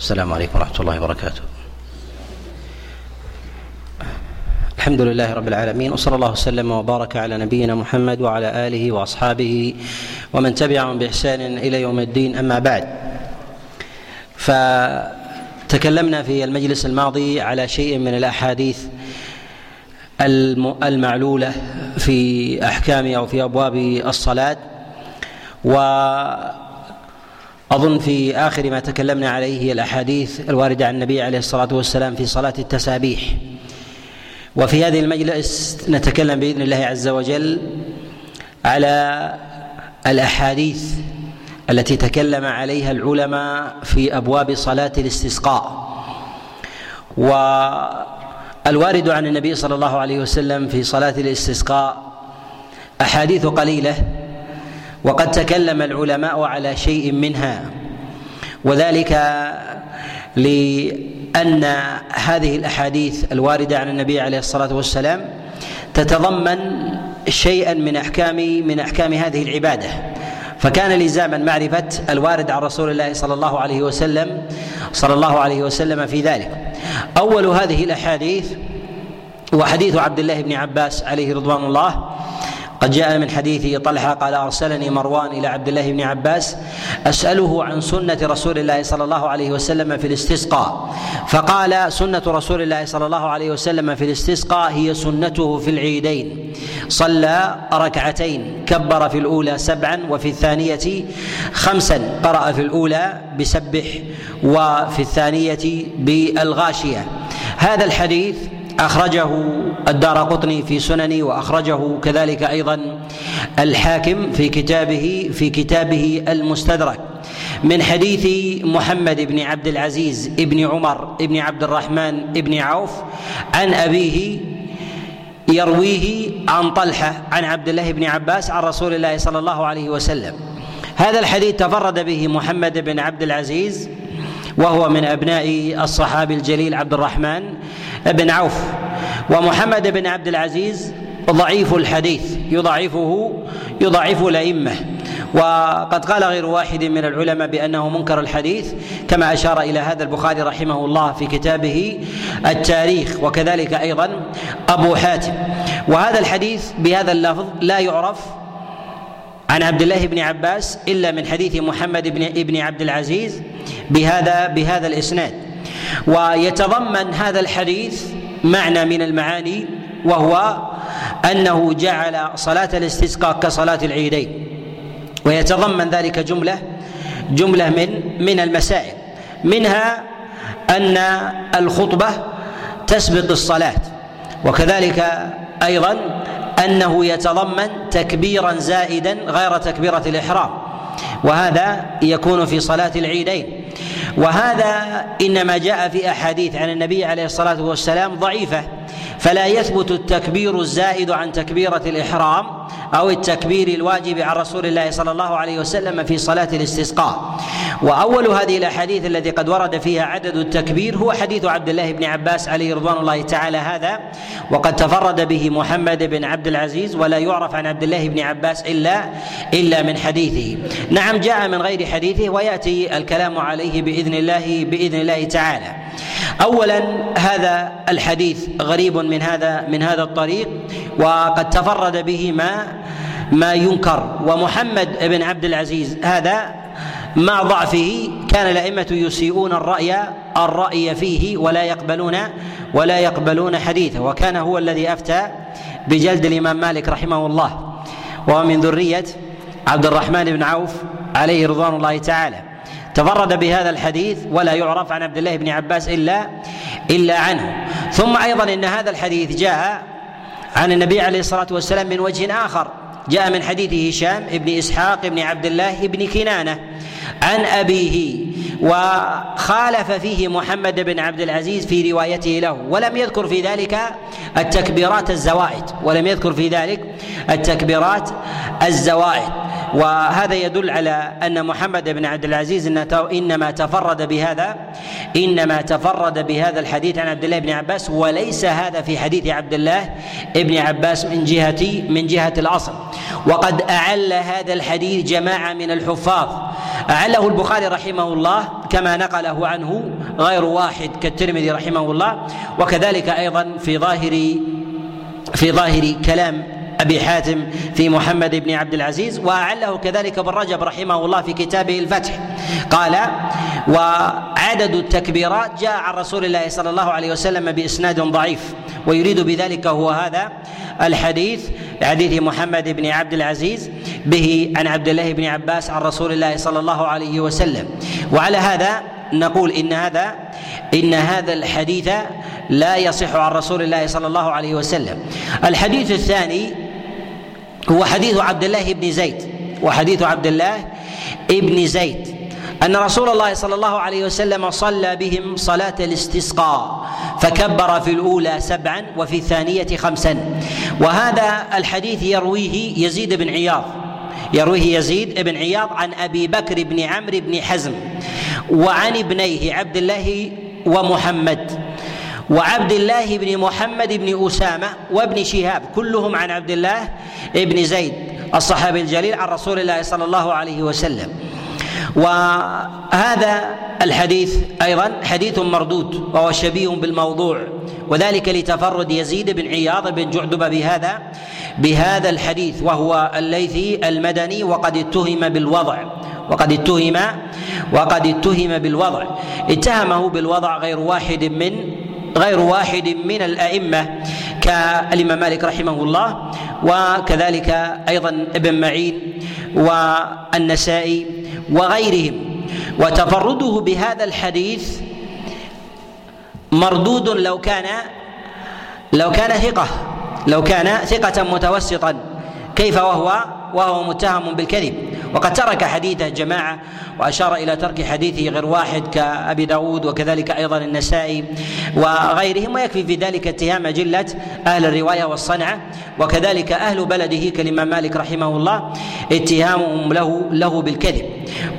السلام عليكم ورحمة الله وبركاته. الحمد لله رب العالمين وصلى الله وسلم وبارك على نبينا محمد وعلى آله وأصحابه ومن تبعهم بإحسان إلى يوم الدين أما بعد. فتكلمنا في المجلس الماضي على شيء من الأحاديث المعلولة في أحكام أو في أبواب الصلاة و أظن في آخر ما تكلمنا عليه هي الأحاديث الواردة عن النبي عليه الصلاة والسلام في صلاة التسابيح. وفي هذه المجلس نتكلم بإذن الله عز وجل على الأحاديث التي تكلم عليها العلماء في أبواب صلاة الاستسقاء. والوارد عن النبي صلى الله عليه وسلم في صلاة الاستسقاء أحاديث قليلة وقد تكلم العلماء على شيء منها. وذلك لأن هذه الأحاديث الواردة عن النبي عليه الصلاة والسلام تتضمن شيئا من احكام من أحكام هذه العبادة. فكان لزاما معرفة الوارد عن رسول الله صلى الله عليه وسلم صلى الله عليه وسلم في ذلك. أول هذه الأحاديث وحديث عبد الله بن عباس عليه رضوان الله قد جاء من حديث طلحة قال أرسلني مروان إلى عبد الله بن عباس أسأله عن سنة رسول الله صلى الله عليه وسلم في الاستسقاء. فقال سنة رسول الله صلى الله عليه وسلم في الاستسقاء هي سنته في العيدين. صلى ركعتين كبر في الأولى سبعا وفي الثانية خمسا قرأ في الأولى بسبح وفي الثانية بالغاشية. هذا الحديث أخرجه الدار قطني في سننه وأخرجه كذلك أيضا الحاكم في كتابه في كتابه المستدرك من حديث محمد بن عبد العزيز بن عمر بن عبد الرحمن بن عوف عن أبيه يرويه عن طلحة عن عبد الله بن عباس عن رسول الله صلى الله عليه وسلم. هذا الحديث تفرد به محمد بن عبد العزيز وهو من أبناء الصحابي الجليل عبد الرحمن بن عوف ومحمد بن عبد العزيز ضعيف الحديث يضعفه يضعف الأئمة. وقد قال غير واحد من العلماء بأنه منكر الحديث كما أشار إلى هذا البخاري رحمه الله في كتابه التاريخ وكذلك أيضا أبو حاتم. وهذا الحديث بهذا اللفظ لا يعرف عن عبد الله بن عباس إلا من حديث محمد بن ابن عبد العزيز بهذا بهذا الإسناد. ويتضمن هذا الحديث معنى من المعاني وهو أنه جعل صلاة الاستسقاء كصلاة العيدين ويتضمن ذلك جملة جملة من من المسائل منها أن الخطبة تسبق الصلاة وكذلك أيضا أنه يتضمن تكبيرا زائدا غير تكبيرة الإحرام وهذا يكون في صلاة العيدين. وهذا إنما جاء في أحاديث عن النبي عليه الصلاة والسلام ضعيفة فلا يثبت التكبير الزائد عن تكبيرة الإحرام. أو التكبير الواجب عن رسول الله صلى الله عليه وسلم في صلاة الاستسقاء. وأول هذه الأحاديث التي قد ورد فيها عدد التكبير هو حديث عبد الله بن عباس عليه رضوان الله تعالى هذا وقد تفرد به محمد بن عبد العزيز ولا يعرف عن عبد الله بن عباس إلا إلا من حديثه. نعم جاء من غير حديثه ويأتي الكلام عليه بإذن الله بإذن الله تعالى. اولا هذا الحديث غريب من هذا من هذا الطريق وقد تفرد به ما ما ينكر. ومحمد بن عبد العزيز هذا مع ضعفه كان الأئمة يسيئون الرأي الرأي فيه ولا يقبلون ولا يقبلون حديثه. وكان هو الذي أفتى بجلد الإمام مالك رحمه الله. وهو من ذرية عبد الرحمن بن عوف عليه رضوان الله تعالى. تفرد بهذا الحديث ولا يعرف عن عبد الله بن عباس إلا إلا عنه. ثم أيضا إن هذا الحديث جاء عن النبي عليه الصلاة والسلام من وجه آخر. جاء من حديث هشام بن إسحاق بن عبد الله بن كنانة عن أبيه وخالف فيه محمد بن عبد العزيز في روايته له ولم يذكر في ذلك التكبيرات الزوائد ولم يذكر في ذلك التكبيرات الزوائد. وهذا يدل على أن محمد بن عبد العزيز إنما تفرد بهذا إنما تفرد بهذا الحديث عن عبد الله بن عباس وليس هذا في حديث عبد الله بن عباس من جهه من جهة الأصل. وقد أعل هذا الحديث جماعة من الحفاظ. وأعله البخاري رحمه الله كما نقله عنه غير واحد كالترمذي رحمه الله وكذلك أيضا في ظاهر في ظاهر كلام أبي حاتم في محمد بن عبد العزيز وأعله كذلك ابن رجب رحمه الله في كتابه الفتح. قال وعدد التكبيرات جاء عن رسول الله صلى الله عليه وسلم بإسناد ضعيف ويريد بذلك هو هذا الحديث حديث محمد بن عبد العزيز به عن عبد الله بن عباس عن رسول الله صلى الله عليه وسلم. وعلى هذا نقول إن هذا إن هذا الحديث لا يصح عن رسول الله صلى الله عليه وسلم. الحديث الثاني هو حديث عبد الله بن زيد وحديث عبد الله بن زيد. أن رسول الله صلى الله عليه وسلم صلى بهم صلاة الاستسقاء فكبر في الأولى سبعا وفي الثانية خمسا. وهذا الحديث يرويه يزيد بن عياض يرويه يزيد بن عياض عن أبي بكر بن عمرو بن حزم وعن ابنيه عبد الله ومحمد. وعبد الله بن محمد بن أسامة وابن شهاب كلهم عن عبد الله بن زيد الصحابي الجليل عن رسول الله صلى الله عليه وسلم. وهذا الحديث أيضا حديث مردود وهو شبيه بالموضوع وذلك لتفرد يزيد بن عياض بن جعدب بهذا بهذا الحديث وهو الليثي المدني وقد اتهم بالوضع وقد اتهم وقد اتهم بالوضع. اتهمه بالوضع غير واحد من غير واحد من الأئمة كالإمام مالك رحمه الله وكذلك أيضا ابن معين والنسائي وغيرهم. وتفرده بهذا الحديث مردود لو كان لو كان ثقة لو كان ثقة متوسطا كيف وهو؟ وهو متهم بالكذب. وقد ترك حديثه جماعة وأشار إلى ترك حديثه غير واحد كأبي داود وكذلك أيضا النسائي وغيرهم ويكفي في ذلك اتهام جلة أهل الرواية والصنعة وكذلك أهل بلده كالإمام مالك رحمه الله اتهامهم له له بالكذب.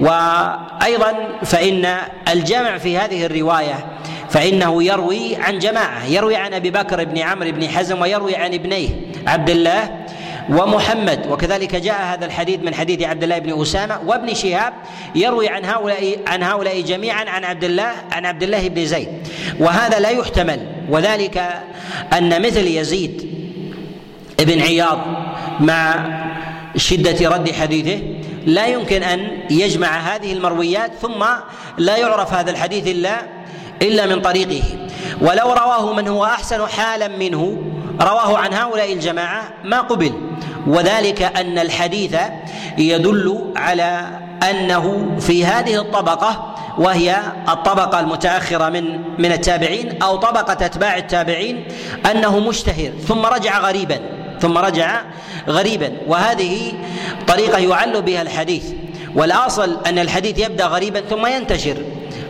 وأيضا فإن الجمع في هذه الرواية فإنه يروي عن جماعة يروي عن أبي بكر بن عمرو بن حزم ويروي عن ابنيه عبد الله ومحمد. وكذلك جاء هذا الحديث من حديث عبد الله بن أسامة وابن شهاب يروي عن هؤلاء عن هؤلاء جميعا عن عبد الله عن عبد الله بن زيد. وهذا لا يحتمل. وذلك أن مثل يزيد بن عياض مع شدة رد حديثه لا يمكن أن يجمع هذه المرويات ثم لا يعرف هذا الحديث إلا إلا من طريقه. ولو رواه من هو أحسن حالا منه رواه عن هؤلاء الجماعة ما قبل وذلك أن الحديث يدل على أنه في هذه الطبقة وهي الطبقة المتأخرة من من التابعين أو طبقة أتباع التابعين أنه مشتهر ثم رجع غريبا ثم رجع غريبا وهذه طريقة يعل بها الحديث. والأصل أن الحديث يبدأ غريبا ثم ينتشر.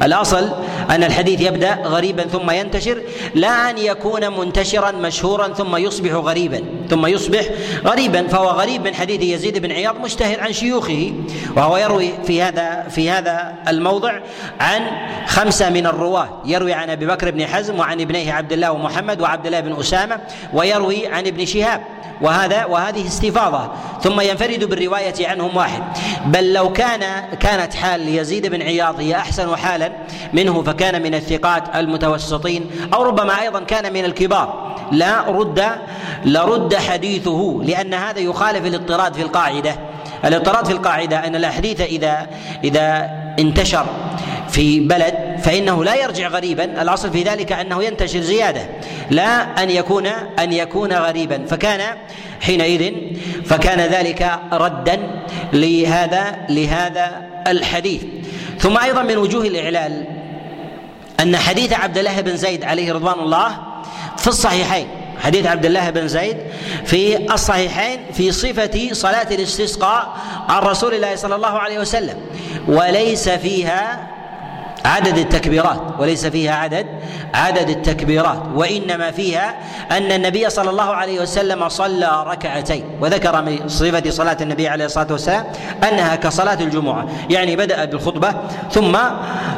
الأصل أن الحديث يبدأ غريبا ثم ينتشر لا ان يكون منتشرا مشهورا ثم يصبح غريبا ثم يصبح غريبا. فهو غريب من حديث يزيد بن عياض مشتهر عن شيوخه وهو يروي في هذا في هذا الموضع عن خمسة من الرواة. يروي عن أبي بكر بن حزم وعن ابنيه عبد الله ومحمد وعبد الله بن أسامة ويروي عن ابن شهاب. وهذا وهذه استفاضة. ثم ينفرد بالرواية عنهم واحد. بل لو كان كانت حال يزيد بن عياض هي أحسن حالا منه فكان من الثقات المتوسطين أو ربما أيضا كان من الكبار. لا رد لرد حديثه لأن هذا يخالف الاضطراد في القاعدة. الاضطراد في القاعدة أن الأحاديث اذا إذا انتشر في بلد فإنه لا يرجع غريبا الأصل في ذلك أنه ينتشر زيادة لا أن يكون أن يكون غريبا. فكان حينئذ فكان ذلك ردا لهذا لهذا الحديث. ثم أيضا من وجوه الإعلال أن حديث عبد الله بن زيد عليه رضوان الله في الصحيحين. حديث عبد الله بن زيد في الصحيحين في صفة صلاة الاستسقاء عن رسول الله صلى الله عليه وسلم وليس فيها عدد التكبيرات وليس فيها عدد عدد التكبيرات وإنما فيها أن النبي صلى الله عليه وسلم صلى ركعتين وذكر من صفة صلاة النبي عليه الصلاة والسلام أنها كصلاة الجمعة يعني بدأ بالخطبة ثم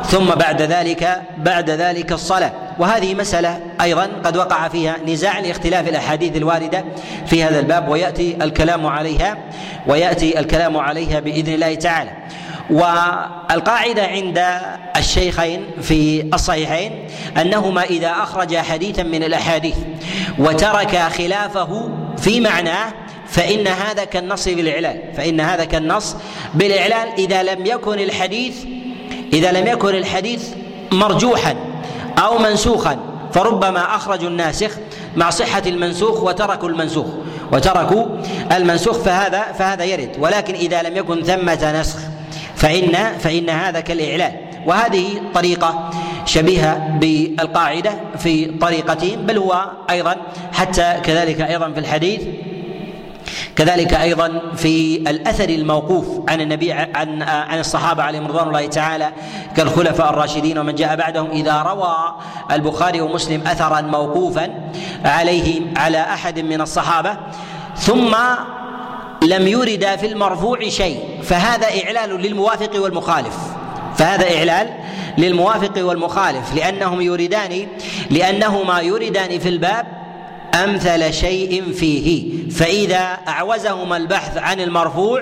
ثم بعد ذلك بعد ذلك الصلاة. وهذه مسألة أيضا قد وقع فيها نزاع لاختلاف الأحاديث الواردة في هذا الباب ويأتي الكلام عليها ويأتي الكلام عليها بإذن الله تعالى. والقاعدة عند الشيخين في الصحيحين أنهما إذا أخرجا حديثا من الأحاديث وترك خلافه في معناه فإن هذا كالنص بالإعلان فإن هذا كالنص بالإعلان إذا لم يكن الحديث إذا لم يكن الحديث مرجوحا أو منسوخا فربما أخرجوا الناسخ مع صحة المنسوخ وتركوا المنسوخ وتركوا المنسوخ فهذا فهذا يرد. ولكن إذا لم يكن ثمة نسخ فإن فإن هذا كالإعلان. وهذه طريقة شبيهة بالقاعدة في طريقتين بل هو أيضا حتى كذلك أيضا في الحديث كذلك أيضا في الأثر الموقوف عن النبي عن عن الصحابة عليهم رضوان الله تعالى كالخلفاء الراشدين ومن جاء بعدهم إذا روى البخاري ومسلم اثرا موقوفا عليه على أحد من الصحابة. ثم لم يرد في المرفوع شيء فهذا إعلال للموافق والمخالف. فهذا إعلال للموافق والمخالف لأنهم يريدان لانهما يريدان في الباب أمثل شيء فيه. فإذا أعوزهما البحث عن المرفوع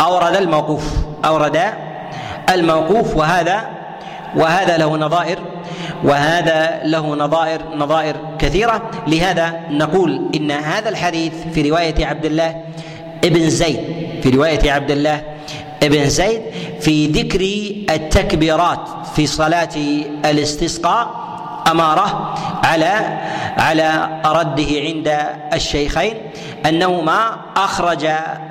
أورد الموقوف أورد الموقوف وهذا وهذا له نظائر وهذا له نظائر نظائر كثيرة. لهذا نقول إن هذا الحديث في رواية عبد الله ابن زيد في رواية عبد الله ابن زيد في ذكر التكبيرات في صلاة الاستسقاء أمارة على على رده عند الشيخين أنهما أخرج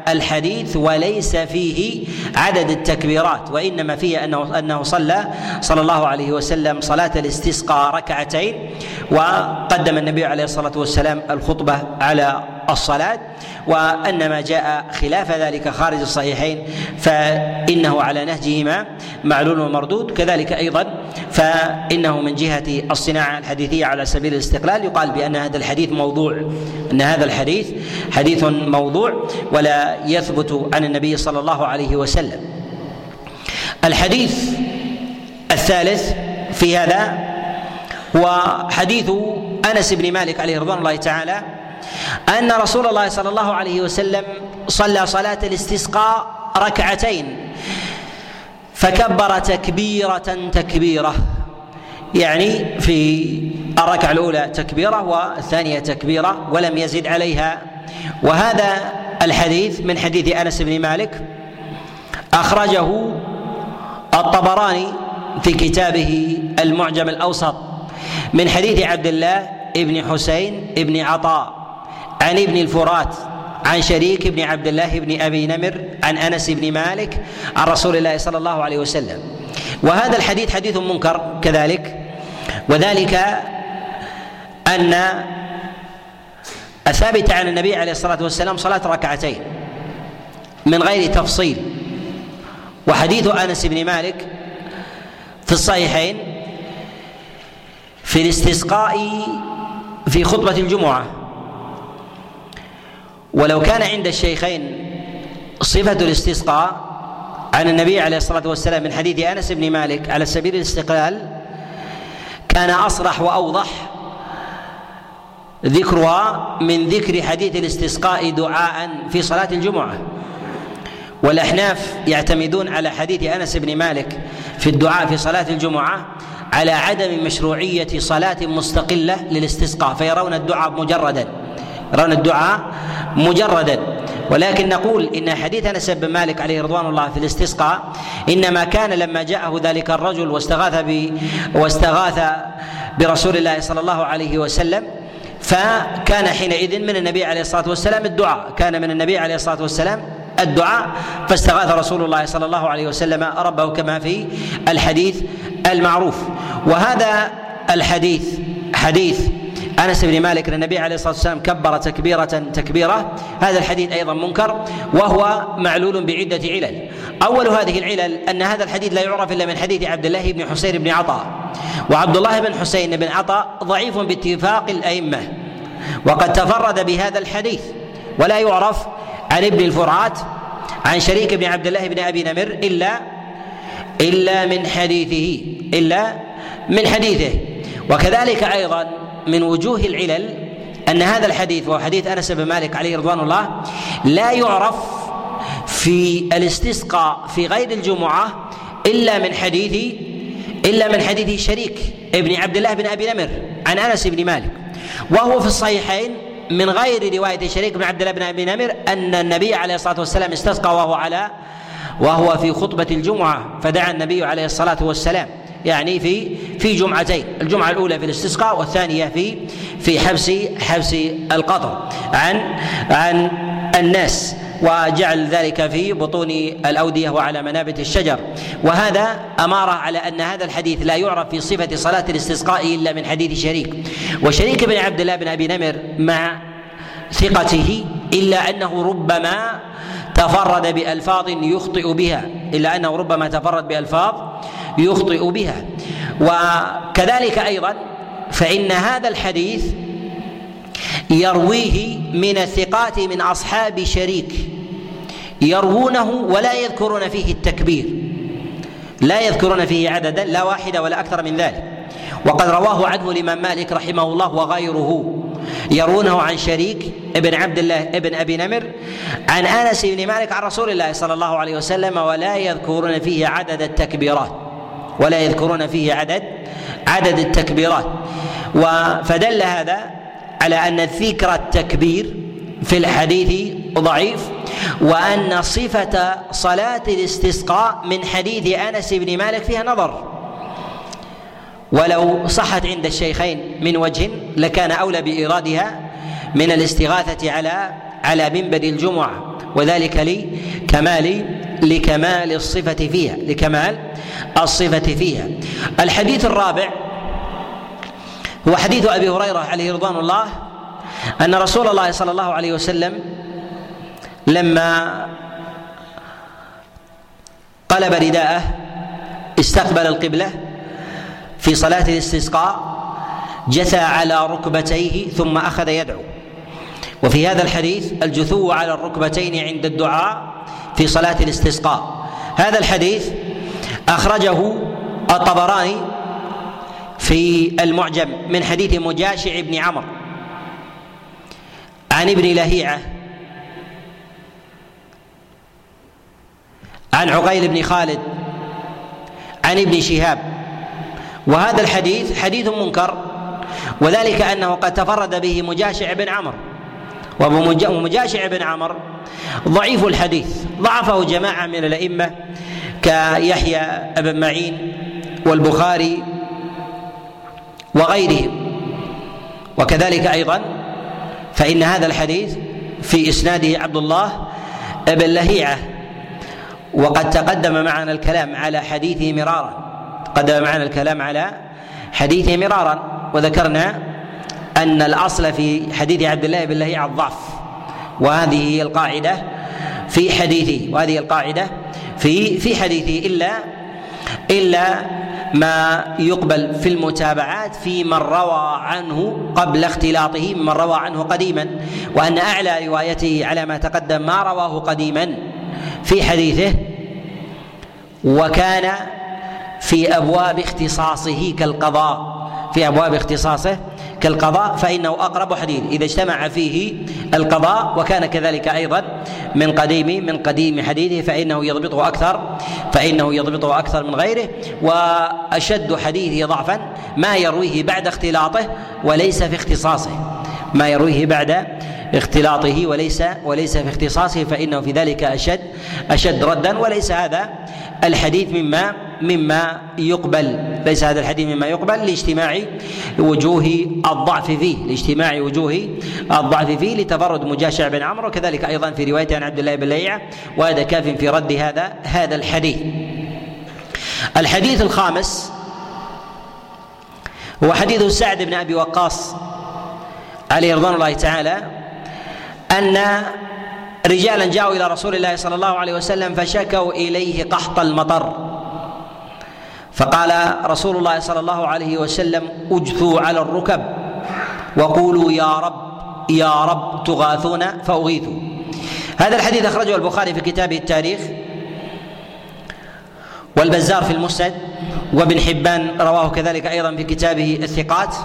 الحديث وليس فيه عدد التكبيرات وإنما فيه أنه أنه صلى صلى الله عليه وسلم صلاة الاستسقاء ركعتين وقدم النبي عليه الصلاة والسلام الخطبة على الصلاة وان ما جاء خلاف ذلك خارج الصحيحين فإنه على نهجهما معلول ومردود. كذلك أيضا فإنه من جهة الصناعة الحديثية على سبيل الاستقلال يقال بأن هذا الحديث موضوع أن هذا الحديث حديث موضوع ولا يثبت عن النبي صلى الله عليه وسلم. الحديث الثالث في هذا هو حديث أنس بن مالك عليه رضوان الله تعالى أن رسول الله صلى الله عليه وسلم صلى صلاة الاستسقاء ركعتين فكبر تكبيرة تكبيرة يعني في الركعة الأولى تكبيرة والثانية تكبيرة ولم يزد عليها وهذا الحديث من حديث أنس بن مالك أخرجه الطبراني في كتابه المعجم الأوسط من حديث عبد الله ابن حسين ابن عطاء. عن ابن الفرات عن شريك بن عبد الله بن أبي نمر عن أنس بن مالك عن رسول الله صلى الله عليه وسلم. وهذا الحديث حديث منكر كذلك. وذلك أن الثابت عن النبي عليه الصلاة والسلام صلاة ركعتين من غير تفصيل. وحديث أنس بن مالك في الصحيحين في الاستسقاء في خطبة الجمعة. ولو كان عند الشيخين صفة الاستسقاء عن النبي عليه الصلاة والسلام من حديث أنس بن مالك على سبيل الاستقلال كان أصرح وأوضح ذكرها من ذكر حديث الاستسقاء دعاء في صلاة الجمعة. والأحناف يعتمدون على حديث أنس بن مالك في الدعاء في صلاة الجمعة على عدم مشروعية صلاة مستقلة للاستسقاء فيرون الدعاء مجردا. يرون الدعاء مجردا. ولكن نقول إن حديث أنس بن مالك عليه رضوان الله في الاستسقاء إنما كان لما جاءه ذلك الرجل واستغاث ب واستغاث برسول الله صلى الله عليه وسلم فكان حينئذ من النبي عليه الصلاة والسلام الدعاء. كان من النبي عليه الصلاة والسلام الدعاء فاستغاث رسول الله صلى الله عليه وسلم ربه كما في الحديث المعروف. وهذا الحديث حديث أنس بن مالك النبي عليه الصلاة والسلام كبر تكبيرة تكبيرة. هذا الحديث أيضا منكر وهو معلول بعدة علل. أول هذه العلل أن هذا الحديث لا يعرف إلا من حديث عبد الله بن حسين بن عطاء. وعبد الله بن حسين بن عطاء ضعيف باتفاق الأئمة. وقد تفرد بهذا الحديث. ولا يعرف عن ابن الفرات عن شريك بن عبد الله بن أبي نمر إلا إلا من حديثه إلا من حديثه. وكذلك أيضا من وجوه العلل أن هذا الحديث وهو حديث أنس بن مالك عليه رضوان الله لا يعرف في الاستسقاء في غير الجمعة إلا من حديث إلا من حديث شريك ابن عبد الله بن أبي نمر عن أنس بن مالك. وهو في الصحيحين من غير رواية شريك بن عبد الله بن أبي نمر أن النبي عليه الصلاة والسلام استسقى وهو على وهو في خطبة الجمعة فدعا النبي عليه الصلاة والسلام. يعني في في جمعتين الجمعة الأولى في الاستسقاء والثانية في في حبس حبس القطر عن عن الناس وجعل ذلك في بطون الأودية وعلى منابت الشجر. وهذا أمارة على أن هذا الحديث لا يعرف في صفة صلاة الاستسقاء إلا من حديث شريك. وشريك بن عبد الله بن أبي نمر مع ثقته إلا أنه ربما تفرد بألفاظ يخطئ بها إلا أنه ربما تفرد بألفاظ يخطئ بها. وكذلك أيضا فإن هذا الحديث يرويه من الثقات من أصحاب شريك يروونه ولا يذكرون فيه التكبير لا يذكرون فيه عددا لا واحدا ولا أكثر من ذلك. وقد رواه عنه الإمام مالك رحمه الله وغيره. يرونه عن شريك ابن عبد الله ابن أبي نمر عن أنس بن مالك عن رسول الله صلى الله عليه وسلم ولا يذكرون فيه عدد التكبيرات. ولا يذكرون فيه عدد عدد التكبيرات. فدل هذا على أن ذكر التكبير في الحديث ضعيف وأن صفة صلاة الاستسقاء من حديث أنس بن مالك فيها نظر. ولو صحت عند الشيخين من وجه لكان أولى بإيرادها من الاستغاثة على على منبر الجمعة وذلك لكمال لكمال الصفة فيها لكمال الصفة فيها. الحديث الرابع هو حديث أبي هريرة عليه رضوان الله أن رسول الله صلى الله عليه وسلم لما قلب رداءه استقبل القبلة في صلاة الاستسقاء جثى على ركبتيه ثم أخذ يدعو. وفي هذا الحديث الجثو على الركبتين عند الدعاء في صلاة الاستسقاء. هذا الحديث أخرجه الطبراني في المعجم من حديث مجاشع بن عمرو عن ابن لهيعة عن عقيل بن خالد عن ابن شهاب وهذا الحديث حديث منكر وذلك أنه قد تفرد به مجاشع بن عمرو. ومجاشع بن عمرو ضعيف الحديث ضعفه جماعة من الأئمة كيحيى بن معين والبخاري وغيرهم. وكذلك أيضا فإن هذا الحديث في إسناده عبد الله بن لهيعة وقد تقدم معنا الكلام على حديثه مرارا. تقدم معنا الكلام على حديثه مرارا وذكرنا أن الأصل في حديث عبد الله بن لهيعه الضعف وهذه هي القاعدة في حديثه وهذه القاعدة في في حديثه إلا إلا ما يقبل في المتابعات في من روى عنه قبل اختلاطه من روى عنه قديما وأن أعلى روايته على ما تقدم ما رواه قديما في حديثه وكان في أبواب اختصاصه كالقضاء. في أبواب اختصاصه كالقضاء فإنه أقرب حديث. إذا اجتمع فيه القضاء وكان كذلك أيضا من قديم من قديم حديثه فإنه يضبطه أكثر فإنه يضبطه أكثر من غيره. وأشد حديثه ضعفا ما يرويه بعد اختلاطه وليس في اختصاصه. ما يرويه بعد اختلاطه وليس وليس في اختصاصه فإنه في ذلك أشد أشد ردا. وليس هذا الحديث مما مما يقبل ليس هذا الحديث مما يقبل لاجتماع وجوه الضعف فيه لاجتماع وجوه الضعف فيه لتفرد مجاشع بن عمرو وكذلك أيضا في رواية عن عبد الله بن ليعه وهذا كاف في رد هذا هذا الحديث. الحديث الخامس هو حديث سعد بن أبي وقاص عليه رضوان الله تعالى أن رجالا جاءوا إلى رسول الله صلى الله عليه وسلم فشكوا إليه قحط المطر. فقال رسول الله صلى الله عليه وسلم اجثوا على الركب وقولوا يا رب يا رب تغاثون فأغيثوا. هذا الحديث أخرجه البخاري في كتابه التاريخ والبزار في المسند وابن حبان رواه كذلك أيضا في كتابه الثقات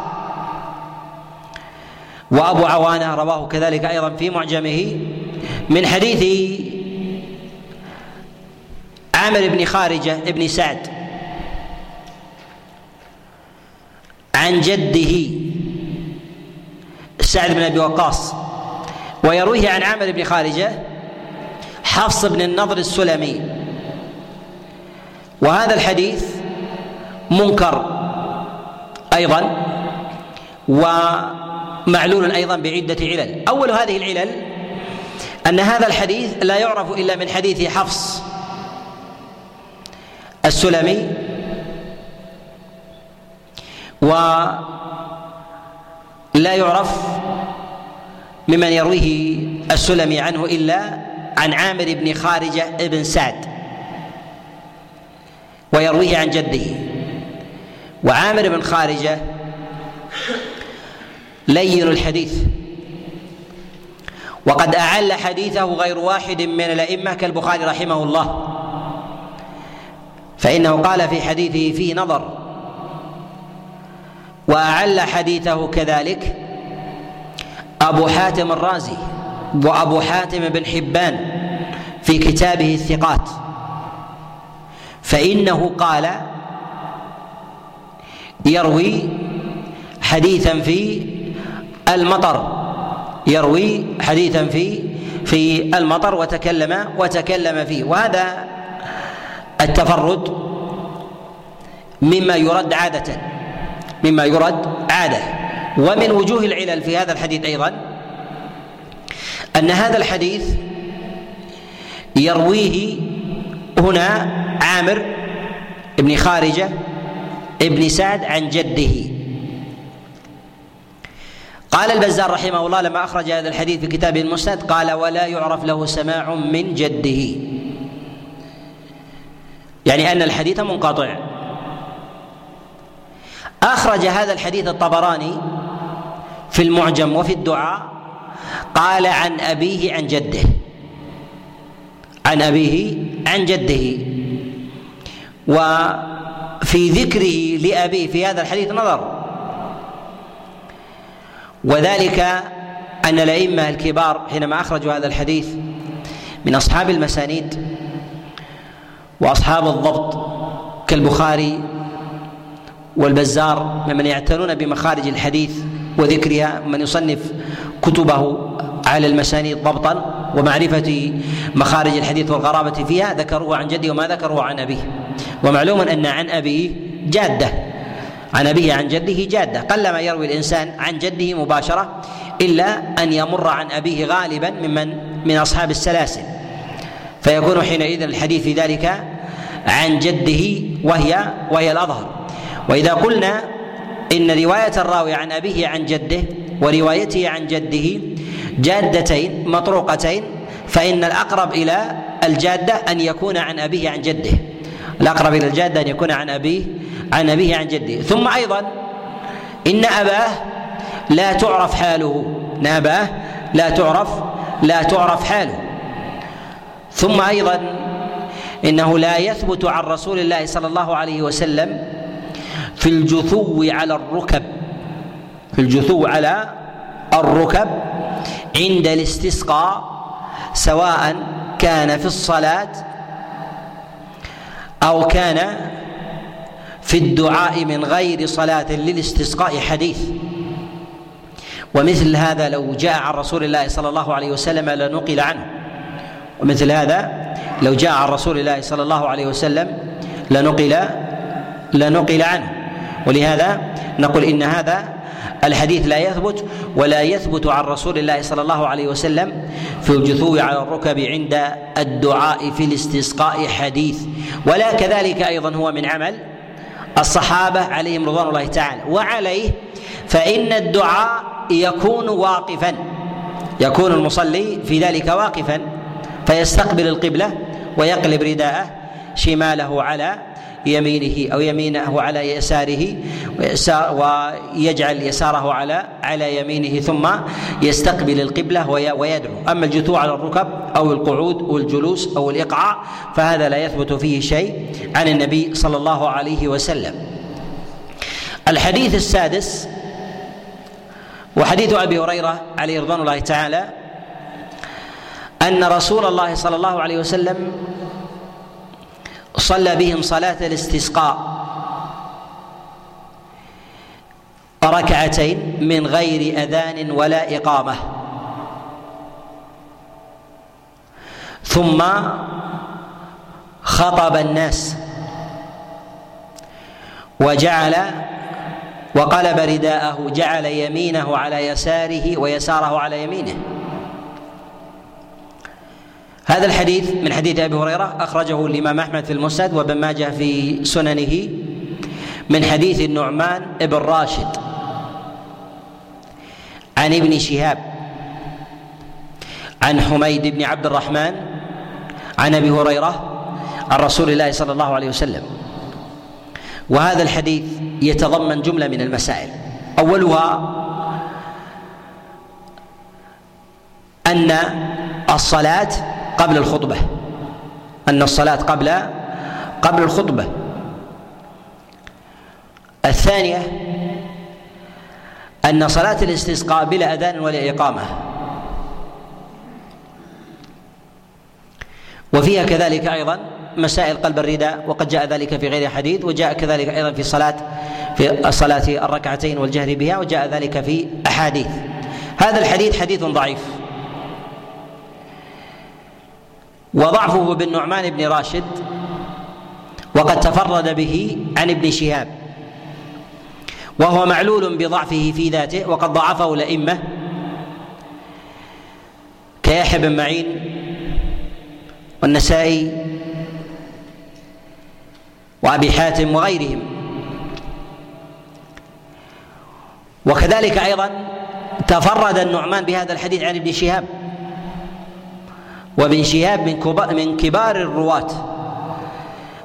وأبو عوانة رواه كذلك أيضا في معجمه. من حديث عامر بن خارجة بن سعد عن جده سعد بن أبي وقاص ويرويه عن عامر بن خارجة حفص بن النضر السلمي. وهذا الحديث منكر أيضا ومعلول أيضا بعدة علل. أول هذه العلل أن هذا الحديث لا يعرف إلا من حديث حفص السلمي ولا يعرف ممن يرويه السلمي عنه إلا عن عامر بن خارجة بن سعد ويرويه عن جده وعامر بن خارجة لين الحديث وقد أعل حديثه غير واحد من الأئمة كالبخاري رحمه الله. فإنه قال في حديثه فيه نظر. وأعل حديثه كذلك أبو حاتم الرازي وأبو حاتم بن حبان في كتابه الثقات. فإنه قال يروي حديثا في المطر. يروي حديثا في في المطر وتكلم وتكلم فيه. وهذا التفرد مما يرد عادة مما يرد عادة. ومن وجوه العلل في هذا الحديث أيضا أن هذا الحديث يرويه هنا عامر بن خارجة ابن سعد عن جده. قال البزار رحمه الله لما أخرج هذا الحديث في كتابه المسند قال ولا يعرف له سماع من جده. يعني أن الحديث منقطع. أخرج هذا الحديث الطبراني في المعجم وفي الدعاء قال عن أبيه عن جده. عن أبيه عن جده. وفي ذكره لأبيه في هذا الحديث نظر. وذلك أن الأئمة الكبار حينما أخرجوا هذا الحديث من أصحاب المسانيد وأصحاب الضبط كالبخاري والبزار ممن يعتنون بمخارج الحديث وذكرها من يصنف كتبه على المسانيد ضبطا ومعرفة مخارج الحديث والغرابة فيها ذكروه عن جده وما ذكروه عن أبيه. ومعلوم أن عن أبيه جادة. عن أبيه عن جده جادة قلما يروي الإنسان عن جده مباشرة إلا أن يمر عن أبيه غالبا ممن من أصحاب السلاسل. فيكون حينئذ الحديث في ذلك عن جده وهي وهي الأظهر. وإذا قلنا إن رواية الراوي عن أبيه عن جده وروايته عن جده جادتين مطروقتين فإن الأقرب إلى الجادة أن يكون عن أبيه عن جده. الأقرب إلى الجادة أن يكون عن أبيه عن أبيه عن جده. ثم أيضا إن أباه لا تعرف حاله. إن أباه لا تعرف لا تعرف حاله. ثم أيضا إنه لا يثبت عن رسول الله صلى الله عليه وسلم في الجثو على الركب. في الجثو على الركب عند الاستسقاء سواء كان في الصلاة أو كان في الدعاء من غير صلاة للاستسقاء حديث. ومثل هذا لو جاء عن رسول الله صلى الله عليه وسلم لنقل عنه. ومثل هذا لو جاء عن رسول الله صلى الله عليه وسلم لنقل لنقل عنه. ولهذا نقول إن هذا الحديث لا يثبت ولا يثبت عن رسول الله صلى الله عليه وسلم في الجثو على الركب عند الدعاء في الاستسقاء حديث. ولا كذلك أيضا هو من عمل الصحابة عليهم رضوان الله تعالى. وعليه فإن الدعاء يكون واقفا. يكون المصلي في ذلك واقفا. فيستقبل القبلة ويقلب رداءه شماله على يمينه أو يمينه على يساره ويجعل يساره على على يمينه ثم يستقبل القبلة ويدعو. أما الجثوع على الركب أو القعود والجلوس أو الإقعاء فهذا لا يثبت فيه شيء عن النبي صلى الله عليه وسلم. الحديث السادس وحديث أبي هريرة عليه رضوان الله تعالى أن رسول الله صلى الله عليه وسلم صلى بهم صلاة الاستسقاء. ركعتين من غير أذان ولا إقامة. ثم خطب الناس. وجعل وقلب رداءه جعل يمينه على يساره ويساره على يمينه. هذا الحديث من حديث أبي هريرة أخرجه الإمام أحمد في المسند وابن ماجه في سننه من حديث النعمان بن راشد عن ابن شهاب عن حميد بن عبد الرحمن عن أبي هريرة عن رسول الله صلى الله عليه وسلم. وهذا الحديث يتضمن جملة من المسائل. أولها أن الصلاة قبل الخطبة. أن الصلاة قبل قبل الخطبة. الثانية أن صلاة الاستسقاء بلا أذان ولا إقامة. وفيها كذلك أيضا مسائل قلب الرداء وقد جاء ذلك في غير حديث وجاء كذلك أيضا في صلاة في الصلاه الركعتين والجهر بها وجاء ذلك في أحاديث. هذا الحديث حديث ضعيف. وضعفه بالنعمان بن راشد وقد تفرد به عن ابن شهاب. وهو معلول بضعفه في ذاته وقد ضعفه الأئمة كيحيى بن معين والنسائي وأبي حاتم وغيرهم. وكذلك أيضا تفرد النعمان بهذا الحديث عن ابن شهاب. وابن شهاب من كبار من كبار الرواة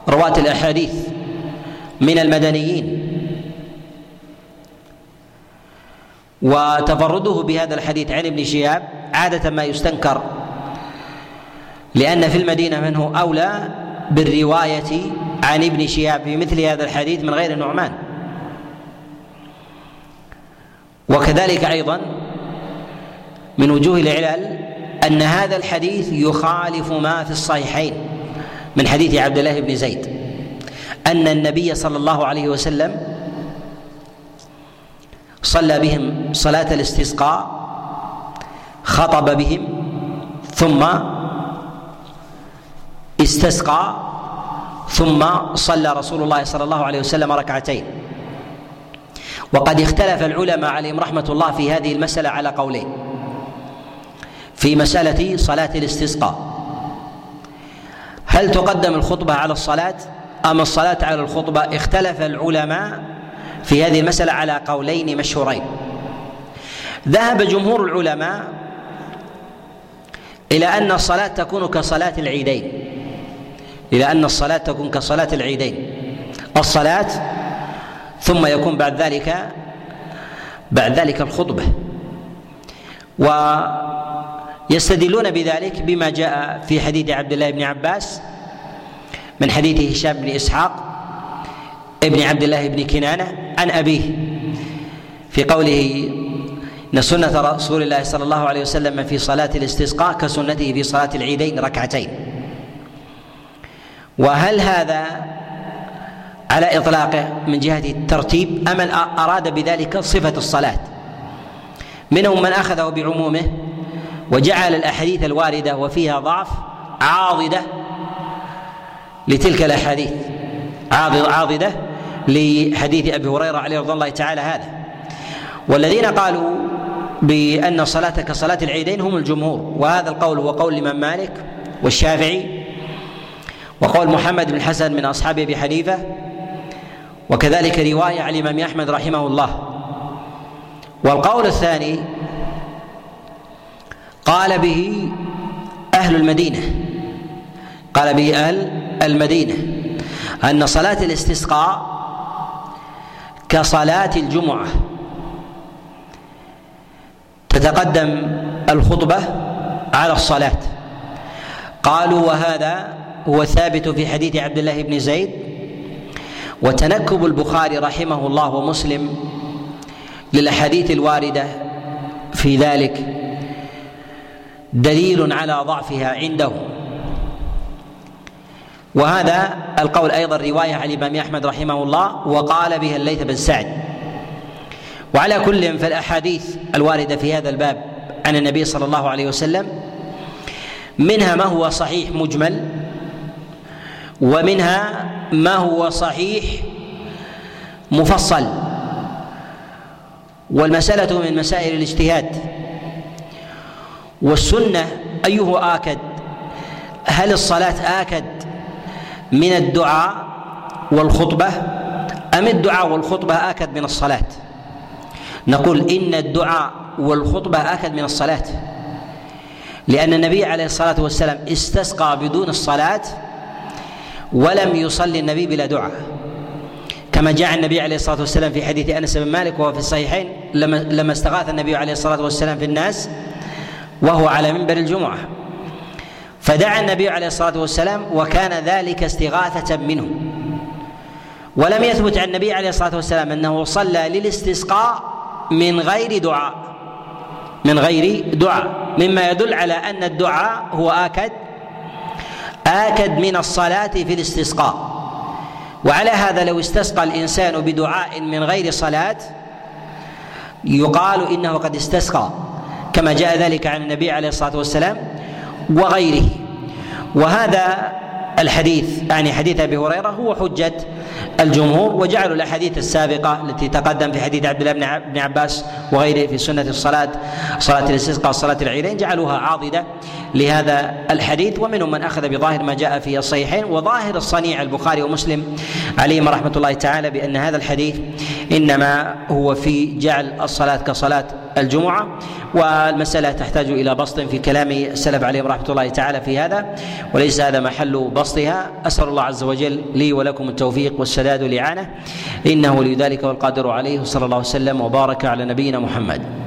رواة الأحاديث من المدنيين. وتفرده بهذا الحديث عن ابن شهاب عادة ما يستنكر لأن في المدينة من هو أولى بالرواية عن ابن شهاب في مثل هذا الحديث من غير النعمان. وكذلك أيضا من وجوه العلل أن هذا الحديث يخالف ما في الصحيحين من حديث عبد الله بن زيد. أن النبي صلى الله عليه وسلم صلى بهم صلاة الاستسقاء خطب بهم ثم استسقى ثم صلى رسول الله صلى الله عليه وسلم ركعتين. وقد اختلف العلماء عليهم رحمة الله في هذه المسألة على قولين. في مسألة صلاة الاستسقاء. هل تقدم الخطبة على الصلاة أم الصلاة على الخطبة؟ اختلف العلماء في هذه المسألة على قولين مشهورين. ذهب جمهور العلماء إلى أن الصلاة تكون كصلاة العيدين. إلى أن الصلاة تكون كصلاة العيدين. الصلاة ثم يكون بعد ذلك بعد ذلك الخطبة. ويستدلون بذلك بما جاء في حديث عبد الله بن عباس من حديث هشام بن إسحاق ابن عبد الله بن كنانة عن أبيه في قوله إن سنة رسول الله صلى الله عليه وسلم في صلاة الاستسقاء كسنته في صلاة العيدين ركعتين. وهل هذا على اطلاقه من جهة الترتيب أم أراد بذلك صفة الصلاة؟ منهم من أخذه بعمومه وجعل الأحاديث الواردة وفيها ضعف عاضدة لتلك الأحاديث. عاضدة لحديث أبي هريرة عليه رضي الله تعالى هذا. والذين قالوا بأن الصلاه كصلاة العيدين هم الجمهور وهذا القول هو قول الإمام مالك والشافعي وقول محمد بن الحسن من أصحاب أبي حنيفة وكذلك رواية عن الإمام أحمد رحمه الله. والقول الثاني قال به أهل المدينة. قال به أهل المدينة أن صلاة الاستسقاء كصلاة الجمعة. تتقدم الخطبة على الصلاة. قالوا وهذا هو ثابت في حديث عبد الله بن زيد. وتنكب البخاري رحمه الله ومسلم للأحاديث الواردة في ذلك. دليل على ضعفها عنده. وهذا القول أيضا رواية عن الإمام أحمد رحمه الله وقال به الليث بن سعد. وعلى كل فالاحاديث الواردة في هذا الباب عن النبي صلى الله عليه وسلم منها ما هو صحيح مجمل ومنها ما هو صحيح مفصل. والمسألة من مسائل الاجتهاد. والسنة أيه آكد؟ هل الصلاة آكد من الدعاء والخطبة؟ أم الدعاء والخطبة آكد من الصلاة؟ نقول إن الدعاء والخطبة آكد من الصلاة. لأن النبي عليه الصلاة والسلام استسقى بدون الصلاة ولم يصلي النبي بلا دعاء. كما جاء النبي عليه الصلاة والسلام في حديث أنس بن مالك وهو في الصحيحين لما لما استغاث النبي عليه الصلاة والسلام في الناس وهو على منبر الجمعة. فدعا النبي عليه الصلاة والسلام وكان ذلك استغاثة منه. ولم يثبت عن النبي عليه الصلاة والسلام أنه صلى للاستسقاء من غير دعاء. من غير دعاء. مما يدل على أن الدعاء هو آكد آكد من الصلاة في الاستسقاء. وعلى هذا لو استسقى الإنسان بدعاء من غير صلاة يقال إنه قد استسقى. كما جاء ذلك عن النبي عليه الصلاة والسلام وغيره. وهذا الحديث يعني حديث أبي هريرة هو حجة الجمهور وجعلوا الأحاديث السابقة التي تقدم في حديث عبد الله بن عباس وغيره في سنة الصلاة صلاة الاستسقاء صلاة العيدين جعلوها عاضدة لهذا الحديث. ومنهم من أخذ بظاهر ما جاء في الصحيحين وظاهر الصنيع البخاري ومسلم عليهم رحمة الله تعالى بأن هذا الحديث إنما هو في جعل الصلاة كصلاة الجمعة والمسألة تحتاج إلى بسط في كلام السلف عليهم رحمة الله تعالى في هذا. وليس هذا محل بسطها. أسأل الله عز وجل لي ولكم التوفيق والسداد والإعانة. إنه ولي ذلك والقادر عليه. صلى الله وسلم وبارك على نبينا محمد.